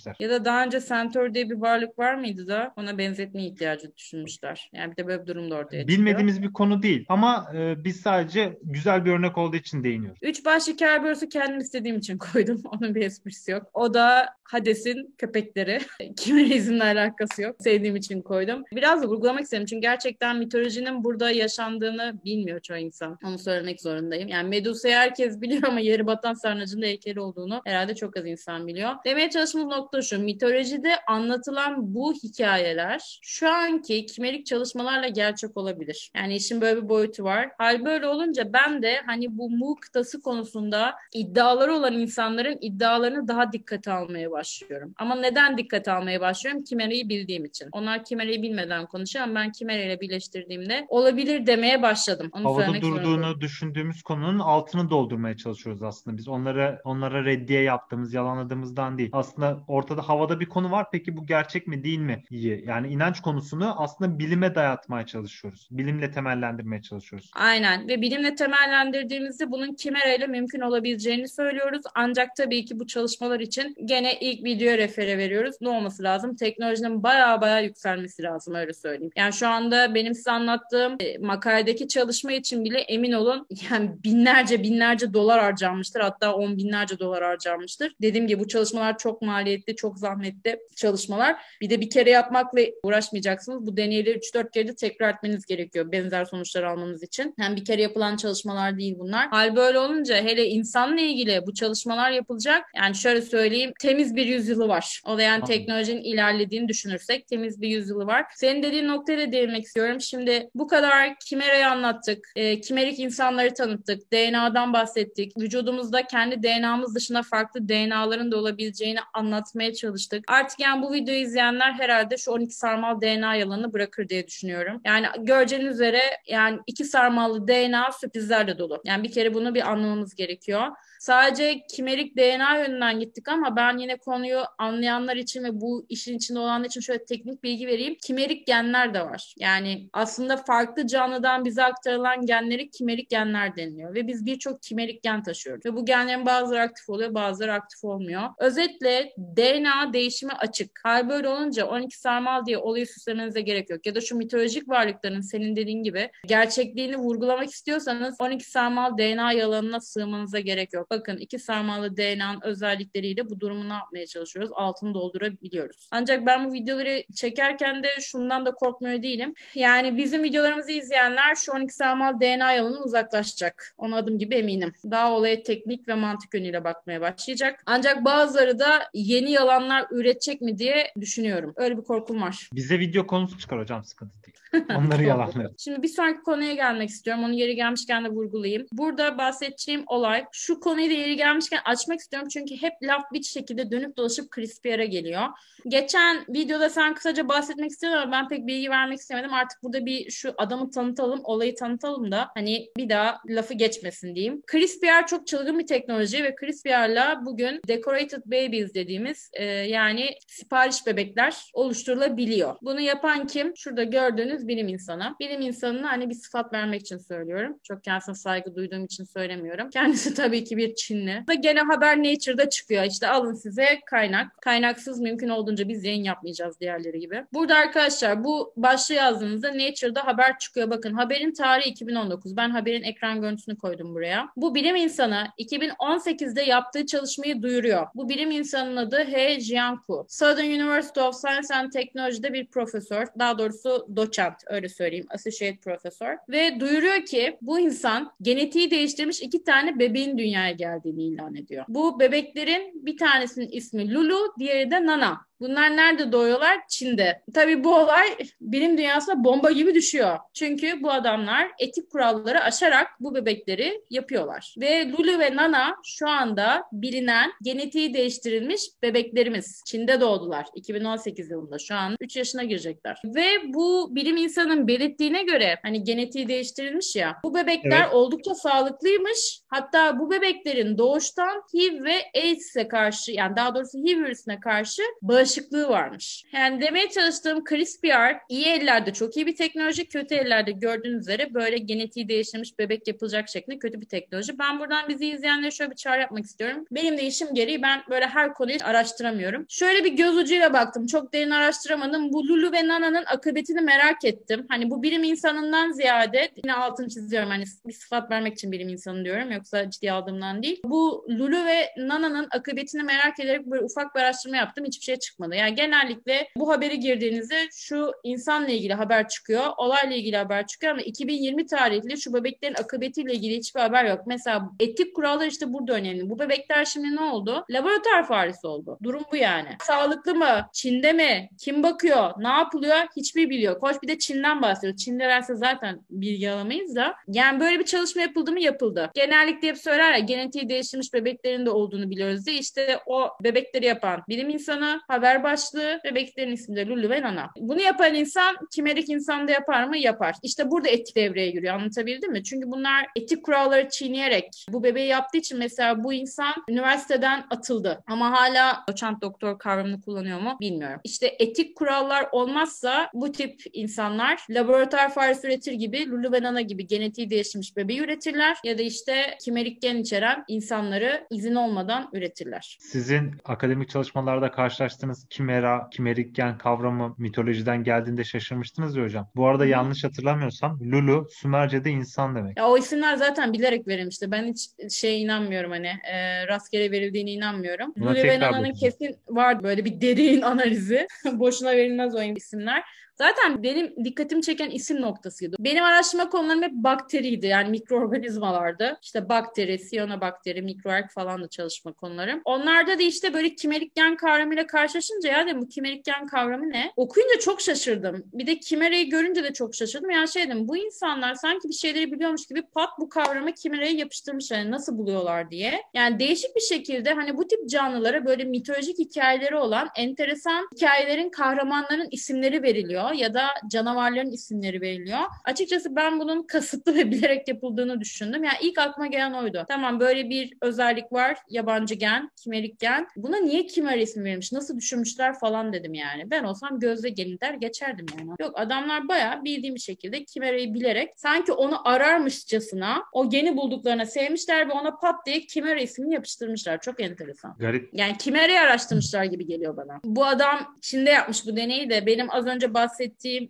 gözlemlemişler. Ya da daha önce Centaur diye bir varlık var mıydı da ona benzetmeye ihtiyacı düşünmüşler. Yani bir de böyle bir durum da ortaya çıkıyor. Bilmediğimiz bir konu değil ama e, biz sadece güzel bir örnek olduğu için değiniyoruz. Üç başlı Kerberos'u kendim istediğim için (laughs) koydum. Onun bir esprisi yok. O da Hades'in köpekleri. (laughs) Kimerizmle alakası yok. Sevdiğim için koydum. Biraz da vurgulamak istedim. Çünkü gerçekten mitolojinin burada yaşandığını bilmiyor çoğu insan. Onu söylemek zorundayım. Yani Medusa'yı herkes biliyor ama yeri batan sarnıcında heykeli olduğunu herhalde çok az insan biliyor. Demeye çalıştığımız nokta şu. Mitolojide anlatılan bu hikayeler şu anki kimerik çalışmalarla gerçek olabilir. Yani işin böyle bir boyutu var. Hal böyle olunca ben de hani bu Mu kıtası konusunda iddiaları olan insanların iddialarını daha dikkate almaya başlıyorum. Ama neden dikkate almaya başlıyorum? Kimereyi bildiğim için. Onlar kimereyi bilmeden konuşuyor ama ben kimereyle birleştirdiğimde olabilir demeye başladım. Onu Havada durduğunu düşündüğümüz konunun altını doldurmaya çalışıyoruz aslında biz. Onlara onlara reddiye yaptığımız, yalanladığımızdan değil. Aslında ortada havada bir konu var. Peki bu gerçek mi değil mi? İyi. Yani inanç konusunu aslında bilime dayatmaya çalışıyoruz. Bilimle temellendirmeye çalışıyoruz. Aynen ve bilimle temellendirdiğimizde bunun kimereyle mümkün olabileceğini söylüyoruz. Ancak tabii ki bu çalışmalar için gene ilk video refere veriyoruz. Ne olması lazım? Teknolojinin baya baya yükselmesi lazım öyle söyleyeyim. Yani şu anda benim size anlattığım e, makaledeki çalışma için bile emin olun (laughs) yani binlerce binlerce dolar harcanmıştır. Hatta on binlerce dolar harcanmıştır. Dediğim gibi bu çalışmalar çok maliyetli, çok zahmetli çalışmalar. Bir de bir kere yapmakla uğraşmayacaksınız. Bu deneyleri 3-4 kere de tekrar etmeniz gerekiyor benzer sonuçlar almanız için. Hem bir kere yapılan çalışmalar değil bunlar. Hal böyle olunca hele insanla ilgili bu çalışmalar yapılacak. Yani şöyle söyleyeyim temiz bir yüzyılı var. O da yani teknolojinin ilerlediğini düşünürsek temiz bir yüzyılı var. Senin dediğin noktaya da değinmek istiyorum. Şimdi bu kadar kimerayı anlattık. E, kimerik insanları tanıttık. DNA'dan bahsettik. Vücudumuzda kendi DNA'mız dışında farklı DNA'ların da olabileceğini anlatmaya çalıştık. Artık yani bu videoyu izleyenler herhalde şu 12 sarmal DNA yalanını bırakır diye düşünüyorum. Yani göreceğiniz üzere yani iki sarmallı DNA sürprizlerle dolu. Yani bir kere bunu bir anlamamız gerekiyor. Sadece kimerik DNA yönünden gittik ama ben yine konuyu anlayanlar için ve bu işin içinde olanlar için şöyle teknik bilgi vereyim. Kimerik genler de var. Yani aslında farklı canlıdan bize aktarılan genleri kimerik genler deniliyor ve biz birçok kimerik gen taşıyoruz. Ve bu genlerin bazıları aktif oluyor, bazıları aktif olmuyor. Özetle DNA değişimi açık. Hal böyle olunca 12 sarmal diye olayı süslemenize gerek yok. Ya da şu mitolojik varlıkların senin dediğin gibi gerçekliğini vurgulamak istiyorsanız 12 sarmal DNA yalanına sığmanıza gerek yok. Bakın iki sarmalı DNA'nın özellikleriyle bu durumu ne yapmaya çalışıyoruz? Altını doldurabiliyoruz. Ancak ben bu videoları çekerken de şundan da korkmuyor değilim. Yani bizim videolarımızı izleyenler şu 12 sarmal DNA yalanından uzaklaşacak. Ona adım gibi eminim. Daha olaya teknik ve mantık yönüyle bakmaya başlayacak. Ancak bazıları da yeni yalanlar üretecek mi diye düşünüyorum. Öyle bir korkum var. Bize video konusu çıkar hocam sıkıntı değil. Onları (laughs) yalanlayalım. Şimdi bir sonraki konuya gelmek istiyorum. Onu yeri gelmişken de vurgulayayım. Burada bahsedeceğim olay şu konuyu da yeri gelmişken açmak istiyorum. Çünkü hep laf bir şekilde dönüp dolaşıp Crispier'e geliyor. Geçen videoda sen kısaca bahsetmek istedin ama ben pek bilgi vermek istemedim. Artık burada bir şu adamı tanıtalım, olayı tanıtalım da hani bir daha lafı geçmesin diyeyim. Crispr çok çılgın bir teknoloji ve Crispier'la bugün decorated babies dediğimiz e, yani sipariş bebekler oluşturulabiliyor. Bunu yapan kim? Şurada gördüğünüz bilim insanı. Bilim insanına hani bir sıfat vermek için söylüyorum. Çok kendisine saygı duyduğum için söylemiyorum. Kendisi (laughs) tabii ki bir Çinli. Da gene haber Nature'da çıkıyor. İşte alın size kaynak. Kaynaksız mümkün olduğunca biz yayın yapmayacağız diğerleri gibi. Burada arkadaşlar bu başlığı yazdığınızda Nature'da haber çıkıyor. Bakın haberin tarihi 2019. Ben haberin ekran görüntüsünü koydum buraya. Bu bilim insanı 2018'de yaptığı çalışmayı duyuruyor. Bu bilim insanının adı He Jiankui. Southern University of Science and Technology'de bir profesör. Daha doğrusu doçent öyle söyleyeyim. Associate profesör. Ve duyuruyor ki bu insan genetiği değiştirmiş iki tane bebeğin dünyaya geldiğini ilan ediyor. Bu bebeklerin bir tanesinin ismi Lulu, diğeri de Nana. Bunlar nerede doğuyorlar? Çin'de. Tabii bu olay bilim dünyasına bomba gibi düşüyor. Çünkü bu adamlar etik kuralları aşarak bu bebekleri yapıyorlar. Ve Lulu ve Nana şu anda bilinen genetiği değiştirilmiş bebeklerimiz. Çin'de doğdular. 2018 yılında şu an 3 yaşına girecekler. Ve bu bilim insanın belirttiğine göre hani genetiği değiştirilmiş ya bu bebekler evet. oldukça sağlıklıymış. Hatta bu bebeklerin doğuştan HIV ve AIDS'e karşı yani daha doğrusu HIV virüsüne karşı bağış bağışıklığı varmış. Yani demeye çalıştığım CRISPR iyi ellerde çok iyi bir teknoloji, kötü ellerde gördüğünüz üzere böyle genetiği değiştirmiş bebek yapılacak şeklinde kötü bir teknoloji. Ben buradan bizi izleyenlere şöyle bir çağrı yapmak istiyorum. Benim de işim gereği ben böyle her konuyu araştıramıyorum. Şöyle bir göz ucuyla baktım. Çok derin araştıramadım. Bu Lulu ve Nana'nın akıbetini merak ettim. Hani bu bilim insanından ziyade yine altını çiziyorum. Hani bir sıfat vermek için bilim insanı diyorum. Yoksa ciddi aldığımdan değil. Bu Lulu ve Nana'nın akıbetini merak ederek böyle ufak bir araştırma yaptım. Hiçbir şey çıkmadı çıkmadı. Yani genellikle bu haberi girdiğinizde şu insanla ilgili haber çıkıyor, olayla ilgili haber çıkıyor ama 2020 tarihli şu bebeklerin akıbetiyle ilgili hiçbir haber yok. Mesela etik kurallar işte burada önemli. Bu bebekler şimdi ne oldu? Laboratuvar faresi oldu. Durum bu yani. Sağlıklı mı? Çin'de mi? Kim bakıyor? Ne yapılıyor? Hiçbir biliyor. Koç bir de Çin'den bahsediyor. Çin'de verse zaten bilgi alamayız da. Yani böyle bir çalışma yapıldı mı? Yapıldı. Genellikle hep söyler ya genetiği değiştirmiş bebeklerin de olduğunu biliyoruz diye. İşte o bebekleri yapan bilim insanı haber başlığı bebeklerin ismi de Lulu ve Nana. Bunu yapan insan kimerik insan da yapar mı? Yapar. İşte burada etik devreye giriyor. Anlatabildim mi? Çünkü bunlar etik kuralları çiğneyerek bu bebeği yaptığı için mesela bu insan üniversiteden atıldı. Ama hala doçent doktor kavramını kullanıyor mu bilmiyorum. İşte etik kurallar olmazsa bu tip insanlar laboratuvar faresi üretir gibi Lulu ve Nana gibi genetiği değiştirmiş bebeği üretirler ya da işte kimerik gen içeren insanları izin olmadan üretirler. Sizin akademik çalışmalarda karşılaştığınız hatırlarsanız kimera, kimerik gen kavramı mitolojiden geldiğinde şaşırmıştınız ya hocam. Bu arada yanlış hatırlamıyorsam Lulu Sümerce'de insan demek. Ya o isimler zaten bilerek verilmişti. Ben hiç şey inanmıyorum hani e, rastgele verildiğine inanmıyorum. Buna Lulu ve Nana'nın kesin var böyle bir derin (laughs) analizi. Boşuna verilmez o isimler. Zaten benim dikkatimi çeken isim noktasıydı. Benim araştırma konularım hep bakteriydi. Yani mikroorganizmalardı. İşte bakteri, siyanobakteri, mikroerg falan da çalışma konularım. Onlarda da işte böyle kimerik gen kavramıyla karşılaşınca ya dedim bu kimerik gen kavramı ne? Okuyunca çok şaşırdım. Bir de kimereyi görünce de çok şaşırdım. Yani şey dedim bu insanlar sanki bir şeyleri biliyormuş gibi pat bu kavramı kimereye yapıştırmışlar. Yani nasıl buluyorlar diye. Yani değişik bir şekilde hani bu tip canlılara böyle mitolojik hikayeleri olan enteresan hikayelerin kahramanların isimleri veriliyor ya da canavarların isimleri veriliyor. Açıkçası ben bunun kasıtlı ve (laughs) bilerek yapıldığını düşündüm. Yani ilk aklıma gelen oydu. Tamam böyle bir özellik var. Yabancı gen, kimerik gen. Buna niye kimer ismi verilmiş? Nasıl düşünmüşler falan dedim yani. Ben olsam gözle gelin der geçerdim yani. Yok adamlar bayağı bildiğim bir şekilde kimereyi bilerek sanki onu ararmışçasına o geni bulduklarına sevmişler ve ona pat diye kimere ismini yapıştırmışlar. Çok enteresan. Garip. Yani kimereyi araştırmışlar gibi geliyor bana. Bu adam Çin'de yapmış bu deneyi de benim az önce bahsettiğim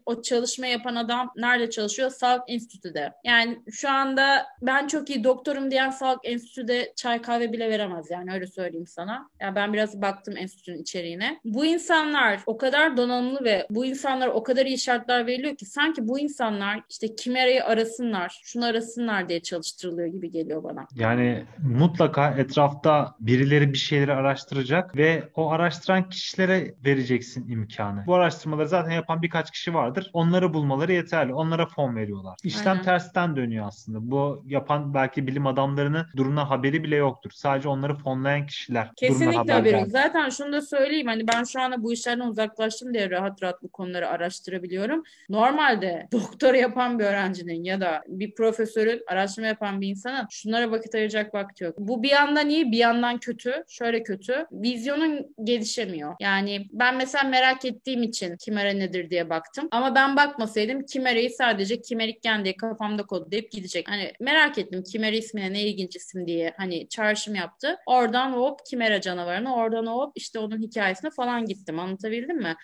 o çalışma yapan adam nerede çalışıyor? Salk Enstitü'de. Yani şu anda ben çok iyi doktorum diyen Salk Enstitü'de çay kahve bile veremez yani öyle söyleyeyim sana. Yani ben biraz baktım enstitünün içeriğine. Bu insanlar o kadar donanımlı ve bu insanlara o kadar iyi şartlar veriliyor ki sanki bu insanlar işte kimereyi arasınlar, şunu arasınlar diye çalıştırılıyor gibi geliyor bana. Yani mutlaka etrafta birileri bir şeyleri araştıracak ve o araştıran kişilere vereceksin imkanı. Bu araştırmaları zaten yapan birkaç kişi vardır. Onları bulmaları yeterli. Onlara fon veriyorlar. İşlem Aynen. tersten dönüyor aslında. Bu yapan belki bilim adamlarının durumdan haberi bile yoktur. Sadece onları fonlayan kişiler Kesinlikle haber haberi yok. verir. Zaten şunu da söyleyeyim hani ben şu anda bu işlerden uzaklaştım diye rahat rahat bu konuları araştırabiliyorum. Normalde doktora yapan bir öğrencinin ya da bir profesörün araştırma yapan bir insanın şunlara vakit ayıracak vakti yok. Bu bir yandan iyi bir yandan kötü. Şöyle kötü. Vizyonun gelişemiyor. Yani ben mesela merak ettiğim için kimere nedir diye baktım. Ama ben bakmasaydım kimereyi sadece kimerik gen diye kafamda kodlayıp gidecek. Hani merak ettim kimere ismine ne ilginç isim diye hani çağrışım yaptı. Oradan hop kimera canavarına oradan hop işte onun hikayesine falan gittim. Anlatabildim mi?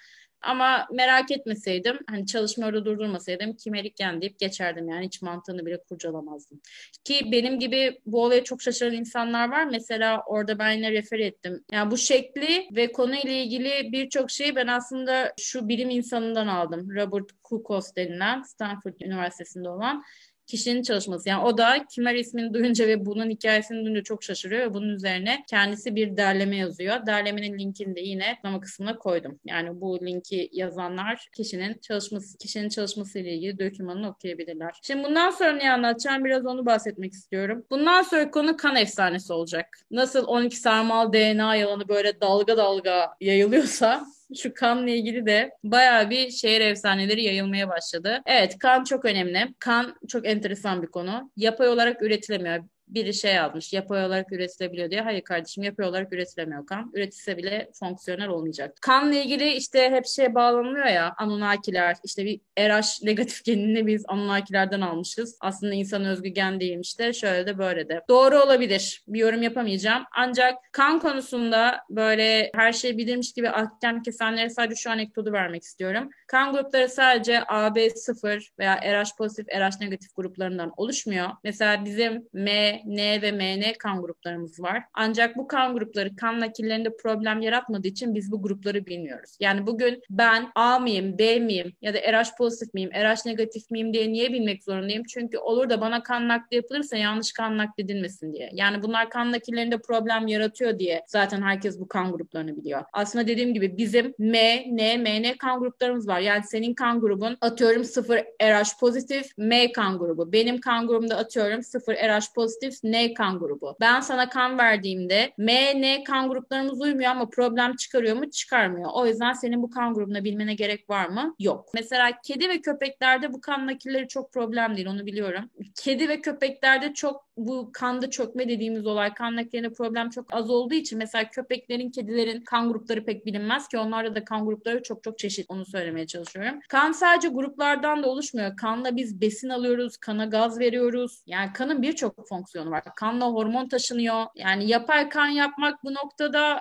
Ama merak etmeseydim, hani çalışmayı orada durdurmasaydım kimerik gen deyip geçerdim yani hiç mantığını bile kurcalamazdım. Ki benim gibi bu olaya çok şaşıran insanlar var. Mesela orada ben yine refer ettim. Yani bu şekli ve konuyla ilgili birçok şeyi ben aslında şu bilim insanından aldım. Robert Kukos denilen Stanford Üniversitesi'nde olan kişinin çalışması. Yani o da Kimer ismini duyunca ve bunun hikayesini duyunca çok şaşırıyor ve bunun üzerine kendisi bir derleme yazıyor. Derlemenin linkini de yine açıklama kısmına koydum. Yani bu linki yazanlar kişinin çalışması kişinin çalışması ile ilgili dokümanını okuyabilirler. Şimdi bundan sonra ne anlatacağım biraz onu bahsetmek istiyorum. Bundan sonra konu kan efsanesi olacak. Nasıl 12 sarmal DNA yalanı böyle dalga dalga yayılıyorsa şu kanla ilgili de bayağı bir şehir efsaneleri yayılmaya başladı. Evet kan çok önemli. Kan çok enteresan bir konu. Yapay olarak üretilemiyor biri şey yazmış yapay olarak üretilebiliyor diye. Hayır kardeşim yapay olarak üretilemiyor kan. Üretilse bile fonksiyonel olmayacak. Kanla ilgili işte hep şey bağlanılıyor ya Anunnakiler işte bir RH negatif genini biz Anunnakilerden almışız. Aslında insan özgü gen değilmiş de şöyle de böyle de. Doğru olabilir. Bir yorum yapamayacağım. Ancak kan konusunda böyle her şey bilirmiş gibi ahkam kesenlere sadece şu anekdotu vermek istiyorum. Kan grupları sadece AB0 veya RH pozitif, RH negatif gruplarından oluşmuyor. Mesela bizim M, N ve MN kan gruplarımız var. Ancak bu kan grupları kan nakillerinde problem yaratmadığı için biz bu grupları bilmiyoruz. Yani bugün ben A mıyım, B miyim ya da RH pozitif miyim, RH negatif miyim diye niye bilmek zorundayım? Çünkü olur da bana kan nakli yapılırsa yanlış kan nakledilmesin diye. Yani bunlar kan nakillerinde problem yaratıyor diye zaten herkes bu kan gruplarını biliyor. Aslında dediğim gibi bizim M, N, MN kan gruplarımız var. Yani senin kan grubun atıyorum 0 RH pozitif M kan grubu. Benim kan grubumda atıyorum 0 RH pozitif N kan grubu. Ben sana kan verdiğimde M, N kan gruplarımız uymuyor ama problem çıkarıyor mu? Çıkarmıyor. O yüzden senin bu kan grubunu bilmene gerek var mı? Yok. Mesela kedi ve köpeklerde bu kan nakilleri çok problem değil onu biliyorum. Kedi ve köpeklerde çok bu kanda çökme dediğimiz olay kan nakillerinde problem çok az olduğu için mesela köpeklerin, kedilerin kan grupları pek bilinmez ki onlarda da kan grupları çok çok çeşit onu söylemeye çalışıyorum. Kan sadece gruplardan da oluşmuyor. Kanla biz besin alıyoruz, kana gaz veriyoruz. Yani kanın birçok fonksiyonu var. Kanla hormon taşınıyor. Yani yapay kan yapmak bu noktada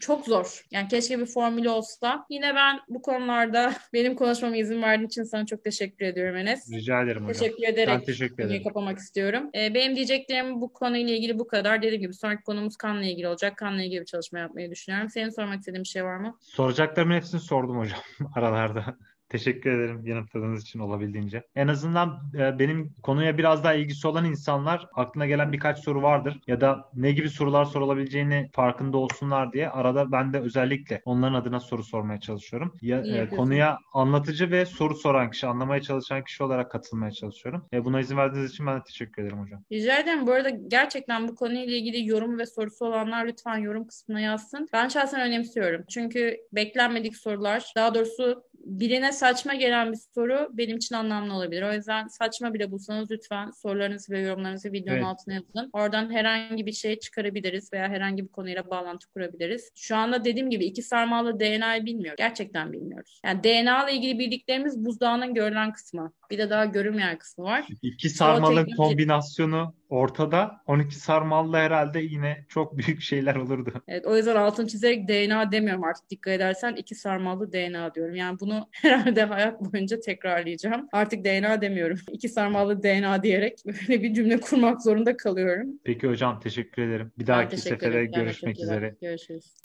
çok zor. Yani keşke bir formülü olsa. Yine ben bu konularda (laughs) benim konuşmama izin verdiğin için sana çok teşekkür ediyorum Enes. Rica ederim hocam. Teşekkür ederek Ben teşekkür ederim. kapamak istiyorum. Ee, benim diyeceklerim bu konuyla ilgili bu kadar. Dediğim gibi sonraki konumuz kanla ilgili olacak. Kanla ilgili bir çalışma yapmayı düşünüyorum. Senin sormak istediğin bir şey var mı? Soracaklarımın hepsini sordum hocam (laughs) aralarda. Teşekkür ederim yanıtladığınız için olabildiğince. En azından e, benim konuya biraz daha ilgisi olan insanlar aklına gelen birkaç soru vardır ya da ne gibi sorular sorulabileceğini farkında olsunlar diye arada ben de özellikle onların adına soru sormaya çalışıyorum. Ya, e, konuya anlatıcı ve soru soran kişi, anlamaya çalışan kişi olarak katılmaya çalışıyorum. E, buna izin verdiğiniz için ben de teşekkür ederim hocam. Rica ederim. Bu arada gerçekten bu konuyla ilgili yorum ve sorusu olanlar lütfen yorum kısmına yazsın. Ben şahsen önemsiyorum. Çünkü beklenmedik sorular, daha doğrusu birine saçma gelen bir soru benim için anlamlı olabilir. O yüzden saçma bile bulsanız lütfen sorularınızı ve yorumlarınızı videonun Evet. altına yazın. Oradan herhangi bir şey çıkarabiliriz veya herhangi bir konuyla bağlantı kurabiliriz. Şu anda dediğim gibi iki sarmalı DNA'yı bilmiyoruz. Gerçekten bilmiyoruz. Yani DNA ile ilgili bildiklerimiz buzdağının görülen kısmı. Bir de daha görünmeyen kısmı var. İki sarmalın teknoloji- kombinasyonu ortada. 12 sarmallı herhalde yine çok büyük şeyler olurdu. Evet, o yüzden altını çizerek DNA demiyorum artık dikkat edersen iki sarmallı DNA diyorum. Yani bunu (laughs) herhalde hayat boyunca tekrarlayacağım. Artık DNA demiyorum. İki sarmallı DNA diyerek böyle bir cümle kurmak zorunda kalıyorum. Peki hocam teşekkür ederim. Bir dahaki sefere görüşmek üzere. Görüşürüz.